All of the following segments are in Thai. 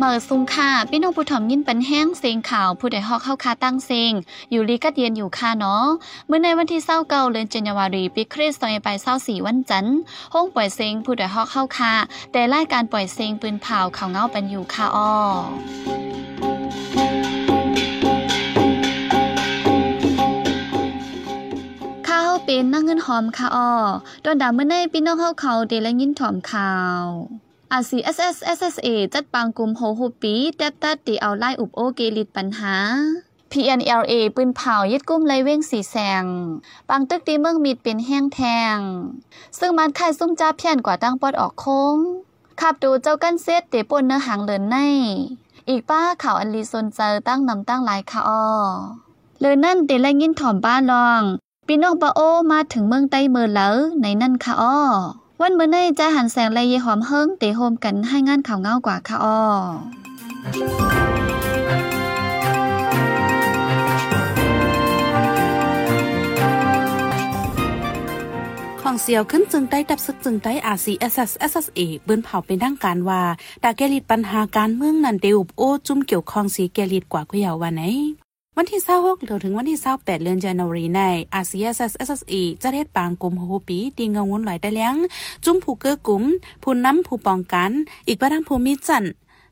เมื่อซุงค่ะพี่น้องผู้ถ่อมยินเป็นแห้งเสียงข่าวผู้ใดฮอกเข้าคาตั้งเสียงอยู่ลีกัดเย็นอยู่ค่ะเนาะเมื่อในวันที่เศร้าเก่าเดือนจันวารีปีคริสต์ศักราชไปเศร้าสี่วันจันทร์ห้องปล่อยเสียงผู้ใดฮอกเข้าคาแต่รายการปล่อยเสียงปืนเผาเขาเงาเป็นอยู่ค่ะอ้อ เป็นนั่งเงินหอมค่ะอ้อตอนดาเมื่อในพี่น้องเขาเขาเดลยินถอมข่าว RCSS SSA จัดปางกลุ่มโฮโฮปีแดบตัดตีเอาไล่อุบโอเกลิดปัญหา PNLA ปืนเผายึดกุ้มไลเว้งสีแสง ปังตึกตีเมืองมีดเป็นแห้งแทง ซึ่งมันไข่ซุ่มจ้าเพี้ยนกว่าตั้งปอดออกโค้งขับดูเจ้ากันเซตเตปนเนื้อหางเลินใน อีกป้าข่าวอันลีซนเจอตั้งนำตั้งหลายค่ะอ้อเลยนั่นเตไลยินถ่อมบ้านลอง ปีน้องปะโอมาถึงเมืองใต้เมือแล้วในนั่นค่ะอ้อวันเมื่อในจะหันแสงและเยหอมเฮิงเตโฮมกันให้งานข่าวเงากว่าค่ะอ้อของเสียวขึ้นจึงได้ดับซึกจึงได้ RCSS SSA เอ๋เบิ้นเผาเป็นทางการว่าดาแกลิดปัญหาการเมืองนันเดอุบโอจุ่มเกี่ยวข้องสีแกลิดกว่ากุยาววันไหน วันที่26ถึงวันที่28เดือนธันาคมใน RCSS SSA จะเทศปางกลุ่มโฮปีดีเงงวนหลายได้เลี้ยง จุ่มผู้เกื้อกลุ่มผู้นำผู้ป้องกัน อีกประทังผู้มีจัน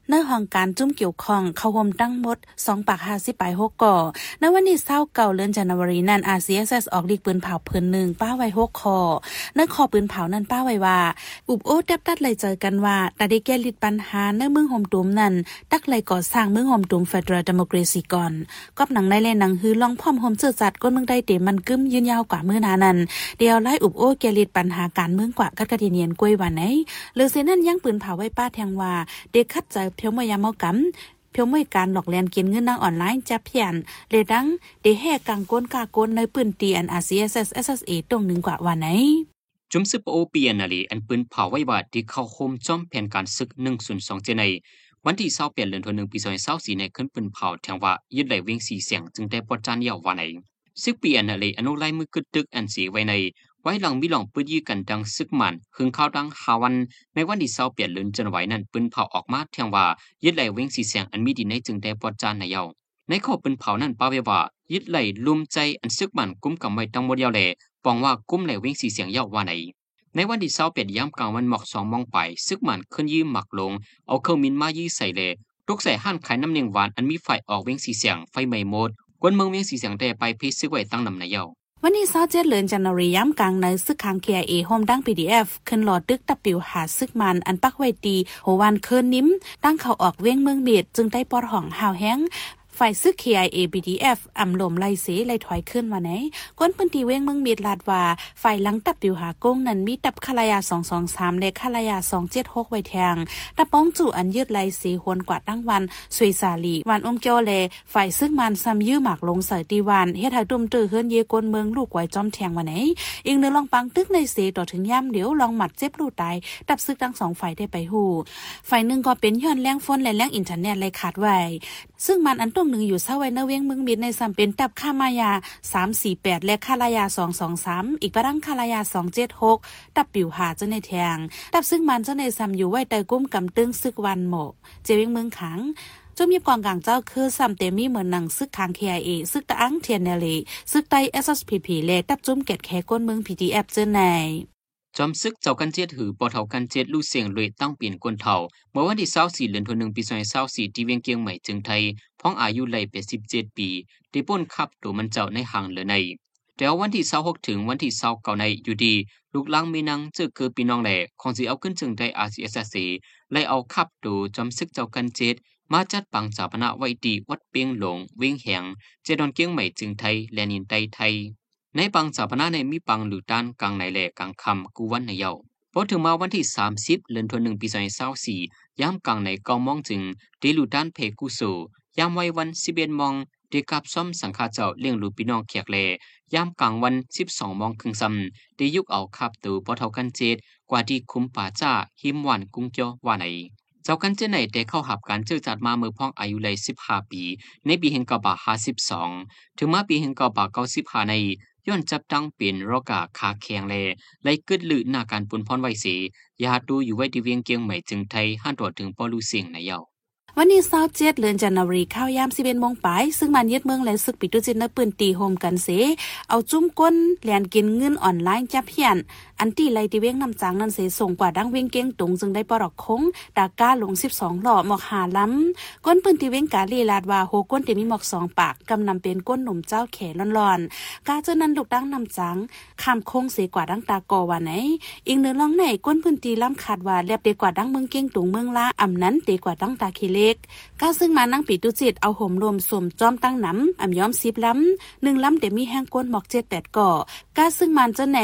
เนื้อห้องการจุ่มเกี่ยวข้องเข้าห่มตั้งหมด2ปาก50ปลาย6ก่อในวันที่29เดือนธันวาคมนั้น RCSS ออกลีกปืนเผาเพิ่นหนึ่งป้าไว้6คอในคอปืนเผานั้นป้าไว้ว่า อุบโอ้แดบตัดเลยเจอกันว่าตาได้แก้ลิดปัญหาในเมืองห่มตุมนั้นตักเลยก่อสร้างเมืองห่มตุม Federal Democracy ก่อนกอบหนังในแลหนังฮือลองพร้อมห่มเสื้อจัดก้นเมืองได้เต็มมันกึ้มยืนยาวกว่ามื้อนานั้นเดียวไล่อุบโอ้แก้ลิดปัญหาการเมืองกว่ากัดกะเนียนกล้วยวันไหนหรือเสนั้นยังปืนเผาไว้ป้าแทงว่าเด็กคัดใจเพียวมยามเมากำเพียวไม่การหลอกแลนกินเงินนางออนไลน์จับเพียนเลดังเดแห่กังก้นกาก้นในปืนตีอัน RCSS SSA ตรงหนึ่งกว่าวันไหนจุมซึปโอเปียนาลีอันปืนเผาไว้ว่าที่เข้าโคมจอมแผนการศึก102เจในวันที่เศร้าเปลี่ยนเดือนธันวาคมปี2024ในขึ้นปืนเผาแทงว่ายึดไหลเวียงสีเสียงจึงได้ปอดจานยาววันไหนซึกปียนาลีอนุไลมือกึดตึกอันสีไว้ใน ไว้หลังมีหลองปืนยื้อกันดังซึกมันหึงข้าวดังหาวันในวันที่เศร้าเปลี่ยนเดืนจนไหวนั้นปืนเผาออกมาแทงว่ายึดไหลเวียงสีเสียงอันมีดีในจึงได้ปอดจานในเยาในข้อปืนเผานั้นป้าเวว่ายึดไหลลุมใจอันซึกมันกุ้มกำไว้ทั้งหมดยาวแลปองว่ากุ้มไหลเวียงสีเสียงเยาว่าไหนในวันที่เศร้าเป็ดย้ำกลางวันหมอกสองมองไปซึกมันขึ้นยืมหมักลง เอาเครื่องมินมายี่ใส่เลยตกใส่ห้านขายน้ำเนียงหวานอันมีไฟออกเวียงสีเสียงไฟไหม้หมดกวนเมืองเวียงสีเสียงได้ไปพิซึกไว้ตั้งนำในเยา วันที่27เดือนจันนรีย้ำกลางในซึกคางเคียเอโฮมดัง PDF ขึ้นหลอดดึกตะปิวหาซึกมันอันปักไว้ตีโหวันเคินนิ้มตั้งเขาออกเว้งเมืองเบียดจึงได้ปอดห่องหาวแห้ง ฝ่ายซึก KIA BDF อ่ำลมไล่เสไล่ถอยขึ้นมาไหนก้นพื้นที่เว้งเมืองมีดลาดว่า ฝ่ายหลังตับปิวหากงนั้นมีตับคลายา 223 และคลายา 276 ไว้แทงตับป้องจู่อันยืดไล่เสหวนกว่าตั้งวันสวยสาลีวันอมเกียวเลฝ่ายซึกมันซ้ำยื้อหมากลงใส่ตีวันเฮ็ดให้ดุมตื้อเฮือนเยกนเมืองลูกไว้จอมแทงมาไหนอีกเนื้อลองปังตึกในเสต่อถึงย่ำเดี๋ยวลองหมัดเจ็บลูกตายตับซึกทั้งสองฝ่ายได้ไปหูฝ่ายหนึ่งก็เป็นย้อนแรงฝนและแรงอินเทอร์เน็ตเลยขาดไว้ซึ่งมันอันตรงหนึ่งอยู่เศร้าไว้เนเวียงเมืองมิดในสัมเป็นตับคามายา 348 และคาลายา 223 อีกประดังคาลายา 276 ตับปิวหาเจ้าในแทง ตับซึ่งมันเจ้าในสัมอยู่ไว้แต่กุ้มกำตึงซึกวันโหมเจวียงเมืองขังจมีกองกลางเจ้าคือซัมเตมีเหมือนหนังซึกคาง KIA ซึกตะอังเทียนเนลีซึกไต SSPP เลตับจุ้มเกตแคก้นเมือง PTF เจ้าใน จอมซึกเจ้ากันเจ็ดหือปอเทากันเจ็ดลู่เสียงเลยตั้งเปลี่ยนกวนเทาเมื่อวันที่24เดือนธันวาคมปี2024ที่เวียงเกียงใหม่จึงไทยพ้องอายุไล่เป็น17ปีได้ป้นขับตัวมันเจ้าในหางเหลือในแต่วันที่26ถึงวันที่29ในอยู่ดี ลูกลังมีนังเจอคือปีน้องแหล่ของสิเอาขึ้นจึงได้ RCSC ไล่เอาขับตัวจอมซึกเจ้ากันเจ็ดมาจัดปังจาปนะไว้ดีวัดเปียงหลงเวียงแหงเจดอนเกียงใหม่จึงไทยและนินไตไทย ในปังสถาปนาในมีปังหรือด้านกลางในแหล่กลางคำกูวันในเยาพอถึงมาวันที่ 30เดือนธันวาคมปี2024ย่ำกลางในเกามองจึงเดลูด้านเพกุโซยามไว้วัน11มองเดกับซ่อมสังฆาเจ้าเลี้ยงลูกพี่น้องเขียกแลยามกลางวัน 12มองครึ่งซ้ำได้ยุกเอาขับตูปอเท่ากันเจ็ดกว่าที่คุมป่าจ้าหิมหวานกุ้งเกียวว่าไหนเจ้ากันเจไหนได้เข้าหับการเจอจัดมาเมื่อพ้องอายุเลย15 ปี ในปีแห่งกบา52 ถึงมาปีแห่งกบา95ใน ย้อนจับตั้งเป็นรอกาขาแข็งแลไล่กึดลือหน้าการปุนพรไว้เสยาดูอยู่ไว้ที่เวียงเกียงใหม่จึงไทยห้าตรวจถึงปอลูเสียงในเยา วันนี้เศร้าเจ็ดเดือนจันทรีข้าวยามสิเวนมงปายซึ่งมันยึดเมืองและซึกปิดุจินนปืนตีโฮมกันเส เอาจุ้มก้นแลนกินเงินออนไลน์จับเพียน อันตีไลตีเว้งนำจางนั้นเสส่งกว่าดังเว้งเก้งตุงจึงได้ปลอกคงดาก้าหลงสิบสองหล่อหมอกหาล้ำก้นปืนตีเว้งกาลีลาดว่าโหก้นเตมีหมอกสองปากกำนำเป็นก้นหนุ่มเจ้าแขร้อนๆกาเจนั้นลูกดังนำจางคำคงเสกว่าดังตากอว่าไหนอีกเนื้อลองไหนก้นปืนตีล้ำขาดว่าเรียบเดกว่าดังเมืองเก้งตุงเมืองละอ่ำนั้นเดกว่าดังตาเคเลกกาซึ่งมานั่งปีตุจิตเอาห่มรวมสวมจอมตั้งน้ำอ่ำย้อมสิบล้ำหนึ่งล้ำเดี๋ยวมีแห้งก้นหมอกเจ็ดแปดก่อก้าซึ่งมันจะไหน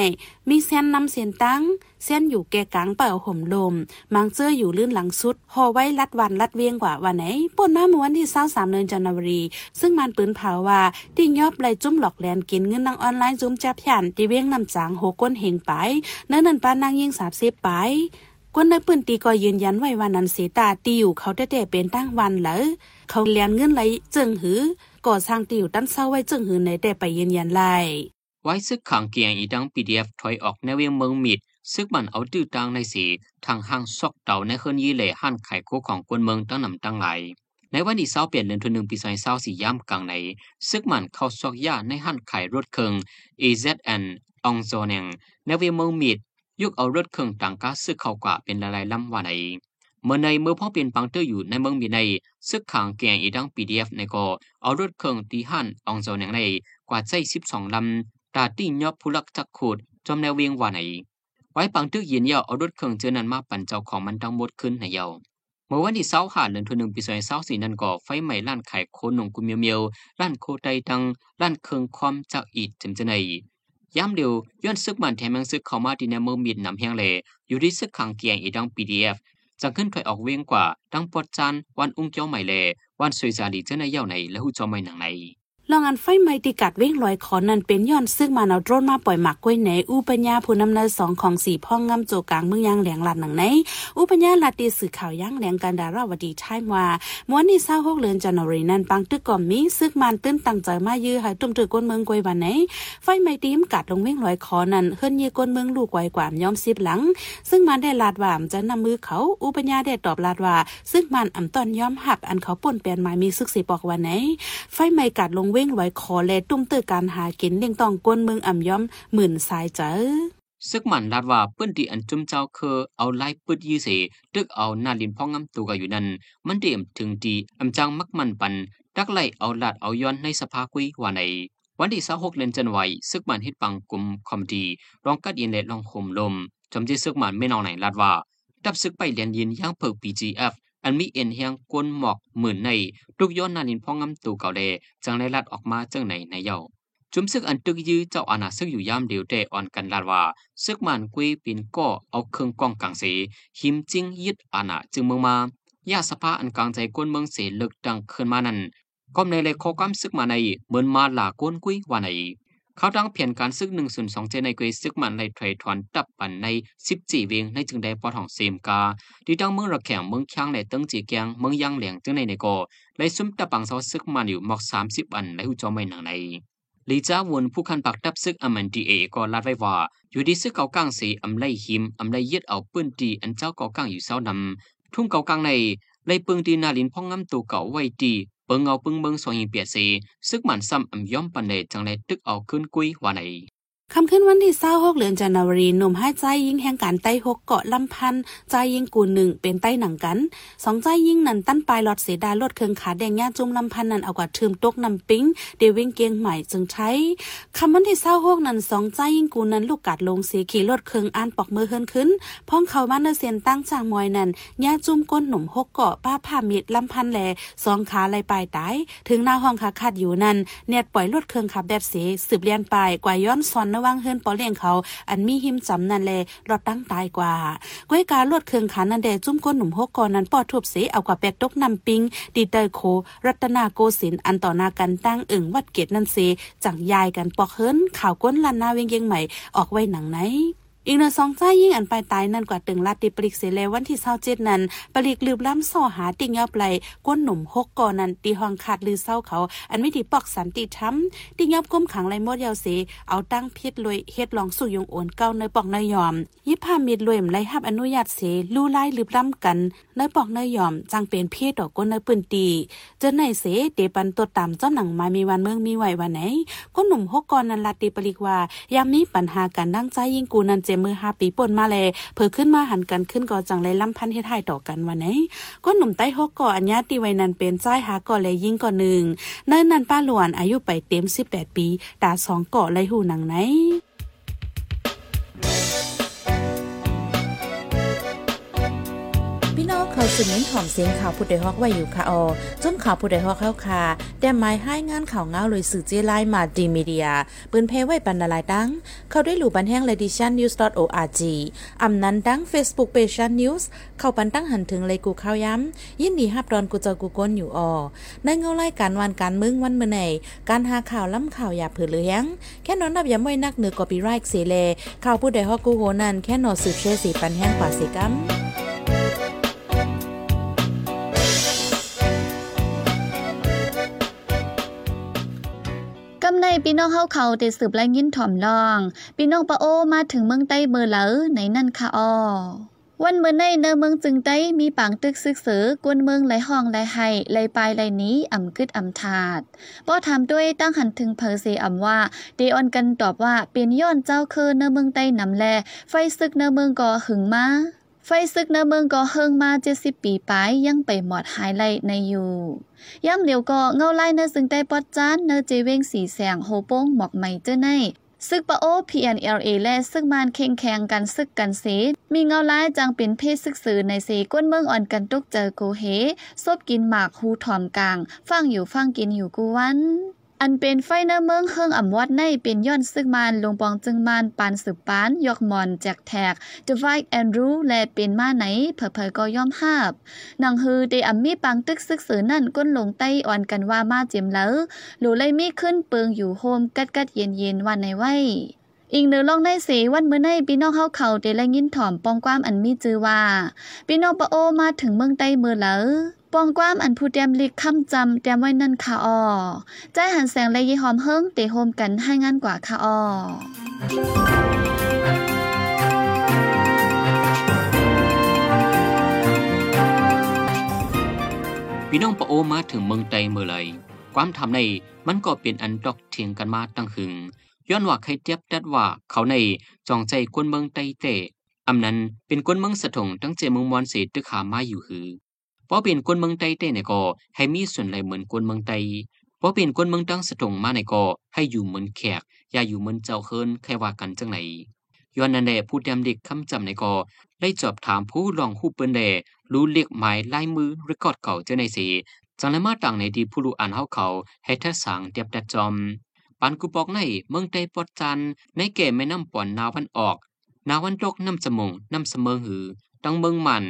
มีเส้นนำเส้นตั้งเส้นอยู่แก่กลางเป่าห่มลมมังเจออยู่ลื่นหลังสุดห่อไว้รัดวันรัดเวียงกว่าวันไหนป่นมาเมื่อวันที่เศร้าสามเดือนจันทรี ซึ่งมันปืนเผาว่าที่ยอบไหลจุ้มหลอกแลนกินเงินนางออนไลน์จุ้มจับยันที่เวียงนำจางโหก้นเหงไป เนื้อนันปานางยิงสาบเสียไป กวนในปืนตีก็ยืนยันไว้ว่านันเสตาตีอยู่เขาได้แต่เป็นตั้งวันเหรอเขาเลียนเงินไหลจิงหือก่อสร้างตีอยู่ตั้นเศร้าไว้จิงหือในแต่ไปยืนยันไล่ไว้ซึกขังเกียงอีดัง PDF ถอยออกในเวียงเมืองมิดซึกมันเอาดื้อตังในสีทางห้างซอกเต่าในเฮือนยี่เหล่หันไข่โคของกวนเมืองตั้งนำตั้งไหลในวันที่เศร้าเปลี่ยนเดือนทุนหนึ่งปีสองเศร้าสี่ย่ำกลางในซึกมันเข้าซอกย่าในหันไข่รถเคิง AZN องโซเนงในเวียงเมืองมิด ยุกเอารถเครื่องต่างกาซึกเข้ากว่าเป็นหลายๆลำว่าไหนเมื่อในเมื่อพ่อเป็นปังเตอร์อยู่ในเมืองมีในซึกขางแกงอีดังปีดีเอฟในก็เอารถเครื่องตีหันองเจ้าหนังในกว่าใจสิบสองลำตาตียอบผู้ลักจักขูดจอมแนวเวียงว่าไหนไว้ปังเตอร์ยินยาเอารถเครื่องเจอนั้นมาปั่นเจ้าของมันทั้งหมดขึ้นในเยาเมื่อวันที่เสาหาเดือนทุนหนึ่งปีสองเสาสี่นั้นก็ไฟไหม้ล้านขายโคนนงกุมเมียวเมียวล้านโคไตตังล้านเครื่องความจากอีดจำจะใน ย้ำเดียวย้อนซึกมันแถมยังซึกเข้ามาดีในเมืองมีดนำแหงเลอยู่ที่ซึกขังเกียงอีดัง PDF จังขึ้นถอยออกเวียงกว่าดังปอดจันวันอุ้งเจ้าใหม่เลวันสวยจาดีเจ้าในเย่าในและหูเจ้าใหม่หนังใน ลองอันไฟไหม้ติกัดเว้งลอยขอนั่นเป็นย้อนซึ่งมาเอาโดรนมาปล่อยหมักกล้วยไหนอุปัญญาผู้นำเนินสองของสี่พ่องงำโจกลางเมืองยางแหลงหลัดหนังไหนอุปัญญาลาตีสื่อข่าวย่างแหลงกันดาราวดีไทม์ว่าม้วนนี่เศร้าหกเลือนจันทรีนันปังตึกก่อมมีซึ่งมันตื้นตั้งใจมายื้อให้ตุ้มตือก้นเมืองกวยวันไหนไฟไหม้ตีมกัดลงเว้งลอยขอนั่นเฮิรนยีก้นเมืองลูกไวกว่ามย้อมสิบหลัง ซึ่งมันได้ลาดว่ามจะนำมือเขาอุปัญญาได้ตอบลาดว่า ซึ่งมันอ่ำตอนย้อมหักอันเขาป่นเปลี่ยนหมายมีซึกสีปอกวันไหนไฟไม้กัดลงเว้งลอยคอเลตุ้มเตอการหากินเลี้ยงต้องก้นเมืองอ่ำย้อมหมื่นสายเจอซึกมันลาดว่าเปิ้นที่อันจุมเจ้าคือเอาไล่ปึดยี่เสตึกเอาหน้าลินพ่องำตัวกันอยู่นั้นมันเดียมถึงดีอำจังมักมันปันดักไล่เอาลาดเอาย้อนในสภาคุยว่าในวันที่26เดือนจันวซึกมันเฮ็ดปังกลุ่มคอมดีรองกัดยินเลลองห่มลมจำที่ซึกมันไม่นองไหนลาดว่าดับซึกไปเรียนยินย่างเพิก PGF อันมีเอ็นเฮียงกวนหมอกหมื่นในทุกย้อนนาลินพ่องำตูเก่าเลจังได้ลัดออกมาจังไหนในเยาจุมซึกอันตึกยื้อเจ้าอาณาซึกอยู่ยามเดียวแต่อ่อนกันลาดว่าซึกมันกุยปินก็เอาเครื่องกองกลางเสหิมจิงยึดอาณาจึงเมืองมายาสภาอันกลางใจกวนเมืองเสลึกดังขึ้นมานั้นก็ในเลยขอความซึกมาในเหมือนมาหลากวนกุยว่าใน เขาดังเพียนการซึกหนึ่งส่วนสองเจในกุยซึกมันในไทรทอนตับปันในสิบจีเวงในจึงได้ปอทองเซมกาที่ดังเมืองระแข่งเมืองข้างในตั้งจีแกงเมืองยังเหลียงจึงในในโกเลซุ่มตับปังเสาซึกมันอยู่หมอกสามสิบอันในอุจอไม่หนังในลีจ้าวนผู้คันปักดับซึกอมันดีเอก็ลาดไว้ว่า อยู่ที่ซึกเกาก้างสีอำไลหิมอำไลยึดเอาปืนตีอันเจ้าเกาก้างอยู่เศร้านำทุ่งเกาก้างในไลปึงตีนาลินพ่องงำตัวเก่าไว้ตี เปิงเอาปึงเบิงสองหิเปียสีซึกมันซ้ำอำย่อมปันเล คำขึ้นวันที่เศร้าหกเดือนจันทวรีหนุ่มห้ใจยิงแห่งการไต้หกเกาะลำพันใจยิงกูหนึ่งเป็นไต้หนังกันสองใจยิงนันตั้นปลายหลอดเสดาลดเครื่องขาแดงย่าจุ่มลำพันนันเอากว่าทืมตกนำปิ้งเดวิงเกียงใหม่จึงใช้คำวันที่เศร้าหกนันสองใจยิงกูนันลูกกัดลงเสียขี่ลดเครื่องอ่านปอกมือเฮินขึ้นพ้องเขาบ้านเนเซียนตั้งจางมอยนันย่าจุ่มก้นหนุ่มหกเกาะป้าผ่ามีดลำพันแหลสองขาลายปลายตายถึงหน้าห้องขาขาดอยู่นันเนียดปล่อยลดเครื่องขับแบบเสสืบเลียนปลายกว่าย้อนซอนนวังเฮินปอเลี้ยงเขาอันมีหิมจำนั่นแลรอดตั้งตายกว่าก้วยการลดเครื่องขานันเดจุ้มก้นหนุ่มหกกอนั้นปอดทุบเสเอากว่าแปดตกนำปิงดีเตอร์โค รัตนาโกศินอันต่อนากันตั้งอึ่งวัดเกตนันเซจังยายกันปอกเฮิรนข่าวก้นลันนาเวียงเยงใหม่ออกไว้หนังไหน อีกหนึ่งสองใจยิ่งอันไปตายนั่นกว่าตึงลาติปริกเสเลวันที่เศร้าเจ็ดนั้นปริกลืบล้ำส่อหาติงยอบไหลก้นหนุ่มหกก่อนั้นตีห้องขาดลือเศร้าเขา อันไม่ดีปอกสันติธรรมติงยอบก้มขังไรมดยาวเสเอาตั้งพิษลวยเฮ็ดลองสู่ยงโอนเก้าในปอกเนยยอมยิบพามีดลวยมไรหับอนุญาตเสลู่ไล่ลืบล้ำกันในปอกเนยยอมจังเป็นเพศดอกก้นในปืนตีเจอในเสเตปันตัวตามเจ้าหนังมามีวันเมืองมีไหววันไหนก้นหนุ่มหกก่อนนั้นลาติปริกว่ายามมีปัญหาการนั่งใจยิ่งกูนั้นเจมือหาปีปนมาแลเพิ่ขึ้นมาหันกันขึ้นก่อจังเลยล้ำพันเฮ็ดให้ต่อกันวันไหนก็หนุ่มใต้ฮกก่ออัญญาติไวนันเป็นใจหาก่อเลยยิ่งก่อหนึ่งเนินนันป้าหลวนอายุไปเต็ม18ปีตาสองเกาะเลยหูหนังไหน เขาสืบเน้นถ่อมเสียงข่าวผู้ใดฮอกไว้อยู่ค่ะออจนข่าวผู้ใดฮอกเข้าค่ะแต่หมายให้งานข่าวเงาเลยสื่อเจไลมาดีมีเดียปืนเพไว้บรรณาลายดัง เข้าได้หลู่บันแห้ง ledition news org อำนั้นดัง Facebook page news เข้าปันตั้งหันถึงเลยกูข้าวย้ำยินดีฮับดอนกูเจอกูก้นอยู่ออในเงาไล่การวันการมึงวันเมื่อไหนการหาข่าวล้ำข่าวอย่าเผือเลี้ยงแค่นอนนับย้ำไว้นักเหนือกอปีไรค์เสเลข่าวผู้ใดฮอกกูโหนันแค่นอสืบเชื่อสีปันแห้งกว่าสีกัม พี่น้องเฮาเขาได้สืบและยินถ่อมลอง พี่น้องปะโอมาถึงเมืองใต้เบอร์เหลอในนั่นค่ะออวันเมื่อในเนเมืองจึงใต้มีปางตึกซึกเสือกวนเมืองไหลห้องไหลไห้ไหลปลายไหลนี้อ่ำกึดอ่ำถาดป้อถามด้วยตั้งหันถึงเพอเซอ่ำว่าเดออนกันตอบว่าเป็นย้อนเจ้าคือเนเมืองใต้นำแลไฟซึกเนเมืองก่อหึงมา ไฟซึกเนเมืองก็เฮิงมาเจ็ดสิบปีไปยังไปหมดหายไลในอยู่ย่ำเหลียวก็เงาไล่เนอซึ่งได้ปอดจานเนอเจเวงสีแสงโฮโป้งหมอกใหม่เจ้าในซึกปะโอ PNLA และซึกมานเข่งแข่งกันซึกกันเสมีเงาไล่จังเป็นเพศซึกสือในเสก้นเมืองอ่อนกันตุกเจอโกเฮซบกินหมากฮูถอมกลาง ฟังอยู่ฟังกินอยู่กูวัน อันเป็นไฟเนอร์เมืองเฮิงอ่ำวัดในเป็นย้อนซึกมานลงปองจึงมานปานสืบปาน ยอกมอนแจกแทก The White Andrew และเป็นมาไหนเผยๆก็ย่อมหาบนางฮือได้อ่ำมีปังตึกซึกสือนั่นก้นลงใต้อ่อนกันว่ามาเจียมเหลอหลูเลยมีขึ้นเปิงอยู่โฮมกัดกัดเย็นเย็นวันในไว้อีกหนึ่งลองในเสวันเมื่อในพี่น้องเฮาเขาได้และยินถ่อมปองความอันมีจือว่าพี่น้องปะโอมาถึงเมืองใต้เมื่อเหลอ ปองความอันผู้เตรียมลิกคำจำเตรียมไว้นั่นค่ะออใจหันแสงและยีหอมเฮิงเตะโฮมกันให้งานกว่าค่ะออพี่น้องปะโอมาถึงเมืองไตเมื่อไรความทำในมันก็เป็นอันดอกเถียงกันมาตั้งหึง ย้อนว่าใครเทียบดัดว่าเขาในจองใจกวนเมืองไตเตะอำนั้นเป็นกวนเมืองสะทงตั้งเจเมืองมอนเสตึกขามาอยู่หือ พราะเป็นกวนเมืองไตเตเนี่ยก็ให้มีส่วนไหลเหมือนกวนเมืองไตเพราะเป็นกวนเมืองตั้งสะทงมาในก็ให้อยู่เหมือนแขก อย่าอยู่เหมือนเจ้าเคินใครว่ากันจังไหนย้อนนั่นแหละผู้เตรียมเด็กคำจำในก็ได้จอบถามผู้ลองฮู้เปิ้นแดรู้เลขหมายลายมือรคอร์ดเก่าเจ้าในสีจังเลยมาต่างในที่ผู้รู้อ่านเฮาเขาให้ทัสางเตียบดัดจอมปันกูบอกในเมืองใต้ปอดจันในแก่แม่น้ำป่อนนาวันออก นาวันตกน้ำสมงน้ำเสมอหือตั้งเมืองมัน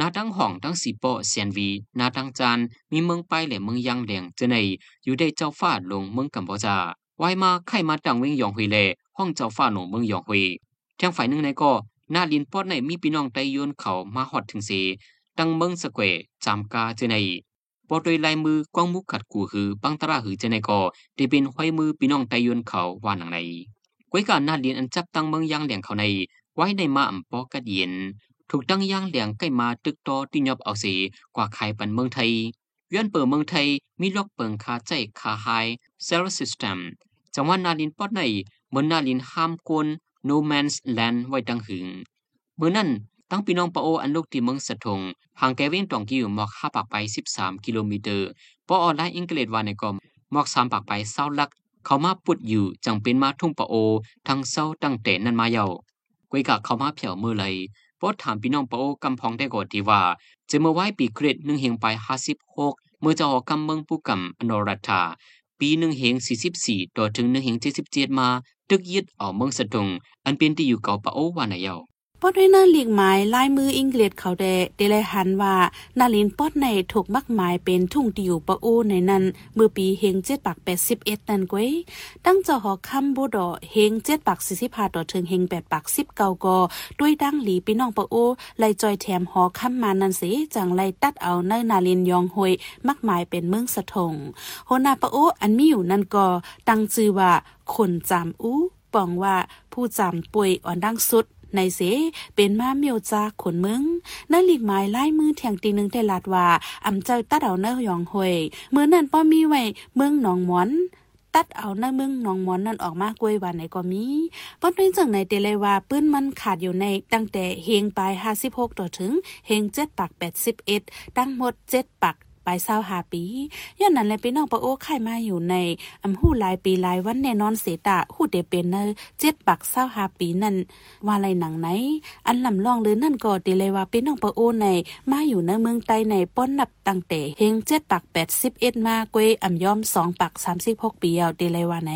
นาตั้งห้องตั้งสีโปเสียนวีนาตั้งจานมีเมืองไปและเมืองยังแหลงเจในอยู่ได้เจ้าฟ้าลงเมืองกัมพูชาวายมาไข่มาตั้งเวงยองหุยแลห้องเจ้าฟ้าหนเมืองยองหุยทางฝ่ายหนึ่งในก็นาลินปอดในมีพี่น้องไตยนเขามาฮอดถึงเสตั้งเมืองสแควจามกาเจในปอโดยลายมือกวางมุกขัดกูหือปังตราหือเจในก็ได้เป็นห้อยมือพี่น้องไตยนเขาว่าหนังในกวยการนาเลียนอันจับตั้งเมืองยังแหลงเขาในไว้ในมาอ่ำปอกัดเย็น ถูกตั้งย่างแหลียงใกล้มาตึกตอที่ยอบเอาเสกว่าขายปันเมืองไทยย้อนเปิดเมืองไทยมีล็อกเปิงคาใจคาไฮเซลล์ซิสเต็มจังหวัดนาลินปอดในเมือนนาลินห้ามกวน no man's land ไว้ดังหึงเมื่อนั้นตั้งพี่น้องปะโออันลูกที่เมืองสะทงห่างแกเว้งตองกิวหมอกห้าปากไป 13 กิโลเมตรปอออนไลน์อังกฤษว่าในกอมหมอกสามปากไปเศร้าลัก เขามาปุดอยู่จังเป็นมาทุ่งปะโอ ทั้งเศร้าตั้งแต่นั้นมาเยาวกวยกะเขามาเผียวมือเลย ปอถามพี่น้องปะโอกำพองได้กอดีว่าจะเมื่อไว้ปีครดหนึ่งเฮงไปห้าสิบหกเมื่อจะออกกำเมืองผู้กำอนรัฐาปีหนึ่งเฮงสี่สิบสี่ต่อถึงหนึ่งเฮงเจ็ดสิบเจ็ดมา ตึกยึดเอาเมืองสะทงอันเป็นที่อยู่เก่าปะโอวานายา ปอดด้วยเนอหลีกหมายลายมืออังกฤษเขาแดเดลหันว่า นาลินปอดในถูกมักหมายเป็นทุ่งติอยู่ปะอูในนั้น เมื่อปีเฮงเจ็ดปักแปดสิบเอ็ดนั่นก้ยตั้งเจ้าหอคำบูดอเฮงเจ็ดปักสี่สิบห้าต่อถึงเฮงแปดปักสิบเก้ากอด้วยดังหลีพี่น้องปะอูไลจอยแถมหอคำมานันสีจังไลตัดเอาเนนาลินยองหวยมักหมายเป็นเมืองสะทงโหนาปะอูอันมีอยู่นั่นก็ตั้งชื่อว่าคนจำอู้ปองว่าผู้จำป่วยอ่อนดังสุด ในเสเป็นมาเมียวจากขนมึงนั่นหลีกหมายไล่มือแทงตีนึงแต่ลาดว่าอำเจ้าตัดเอาเนื้อยองหวยเมื่อนั้นป้อมีไว้เมืองหนองหมอนตัดเอาหน้าเมืองหนองมอนนั่นออกมากล้วยวันไหนก็มีป้อนเป็นจังในเตเลยว่าปื้นมันขาดอยู่ในตั้งแต่เฮงปลาย56ต่อถึงเฮง7ปัก81 ตั้งหมด 7 ปัก ไปเศร้าหาปีย้อนนั้นแลพี่น้องปะโอ้ไข่มาอยู่ในอำหูหลายปีหลายวันแน่นอนเสตะหูเดเป็นเนอเจ็ดปักเศร้าหาปีนั่นว่าไรหนังไหน อันลำลองหรือนั่นก็ดีเลยว่าพี่น้องปะโอ้ในมาอยู่ในเมืองไต้ในป้อนนับตั้งแต่เฮงเจ็ดปักแปดสิบเอ็ดมากวยอ่ำย้อมสองปักสามสิบหกปีเอาดีเลยว่าไหน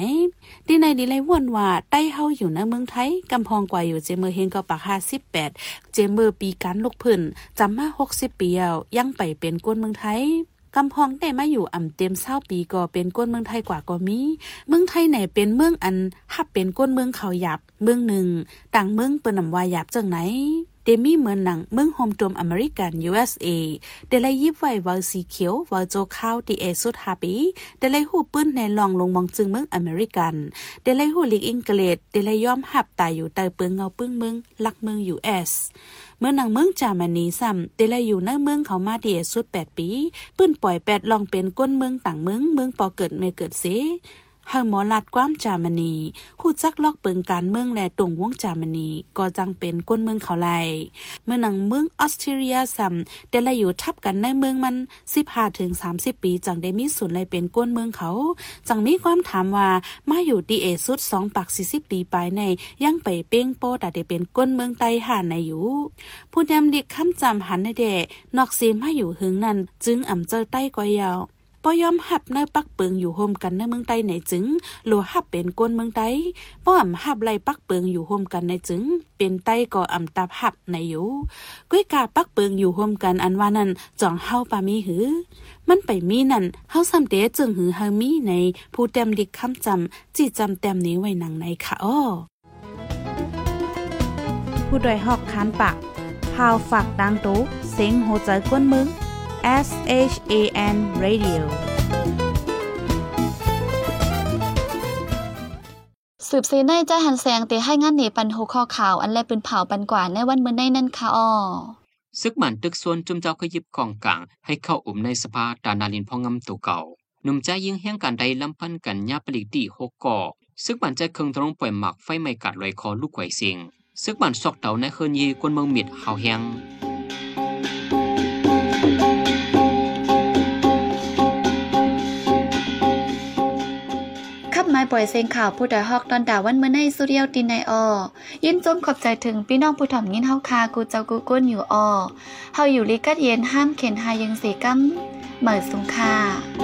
ดีในดีเลยวนว่าใต้เฮาอยู่ในเมืองไทยกำพองกว่าอยู่เจมือเฮงก็ปักห้าสิบแปดเจมือปีการลูกพื้นจำมาหกสิบปีเอายังไปเป็นก้นเมืองไทย กำพองได้มาอยู่อ่ำเต็มเศร้าปีก็เป็นก้นเมืองไทยกว่าก็มี เมืองไทยไหนเป็นเมืองอันฮับเป็นก้นเมืองเขาหยับ เมืองหนึ่งต่างเมืองเปิ้นนำวายหยับจังไหนเดมี่เหมือนหนังเมืองโฮมตรมอเมริกัน USA เดลัยยิบไว้วาสีเขียววาโจข้าวตีเอสุดฮาปีเดลัยหูปื้นในลองลงมองจึงเมืองอเมริกัน เดลัยหูลิกอังกฤษเดลัยยอมหับตายอยู่ใต้เปืองเงาปึ้งเมืองลักเมือง US เมื่อนางเมืองจามานีซ้ำเดลอยู่ในเมืองเขามาเดียสุดแปดปีปื้นปล่อยแปดลองเป็นก้นเมืองต่างเมืองเมืองปอเกิดเมเกิดเส เฮาหมอลัดความจามานีหู้จักลอกเปิงการเมืองและตรงวงจามานีก็จังเป็นก้นเมืองเขาไลเมื่อนางเมืองออสเตรเลียซ้ำเดลอยู่ทับกันในเมืองมัน15ถึง30 ปี จังได้มีส่วนเลยเป็นก้นเมืองเขา จังมีความถามว่ามาอยู่ดีเอสุด2ปัก40 ปีไปในยังไปเป้งโปแต่ได้เป็นก้นเมืองไต้หานในอยู่ผู้นำเด็กคำจำหันในเดนอกซีมาอยู่หึงนั้น จึงอ่ำเจอใต้กอยาว ปอยอมหับในปักเปิงอยู่โฮมกันในเมืองใต้ในจึงหลัวหับเป็นก้นเมืองใต้ป้อมหับไล่ปักเปิงอยู่โฮมกันในจึง เป็นใต้ก่ออำตับหับในอยู่ก้อยกาปักเปิงอยู่โฮมกันอันว่านั้นจ่องเฮาปามีหือ มันไปมีนั่นเฮาซ้ำเตจึงหือเฮามีในผู้เต็มดิกคำจำจีจำเต็มนี้ไว้หนังในค่ะอ้อผู้ดยหอกคานปากพาวฝากดังตู้เซ็งโหใจกวนมึง S H A N Radio สืบเสในใจหันแสงเตให้งานเหนปันโหข้อข่าว อันแลเป็นเผาปันกว่าในวันเมื่อในนั่นค่ะอ้อซึกหมันตึกส่วนจุมเจ้าขยิบของกลาง ให้เข้าอุ่มในสภาดานาลินพองงำตัวเก่า หนุ่มใจยิงแห่งการใดลำพันกันยาปลิกตีหกก่อซึกมันใจเคืองตรงปล่อยหมักไฟไม่กัดลอยคอลูกไข่เสียงซึกมันซอกเต่าในเคินยีกวนเมืองเมียดหาวแหง ปล่อยเสียงข่าวผู้ใดฮอกตอนดาวันเมื่อในสุเรียวตินในออยินจมขอบใจถึงพี่น้องผู้ถ่อมยินเฮาคากูเจ้ากูก้นอยู่ออเฮาอยู่ลิกัดเย็นห้ามเข็นหายังเสกัมเหมิดสุงค่า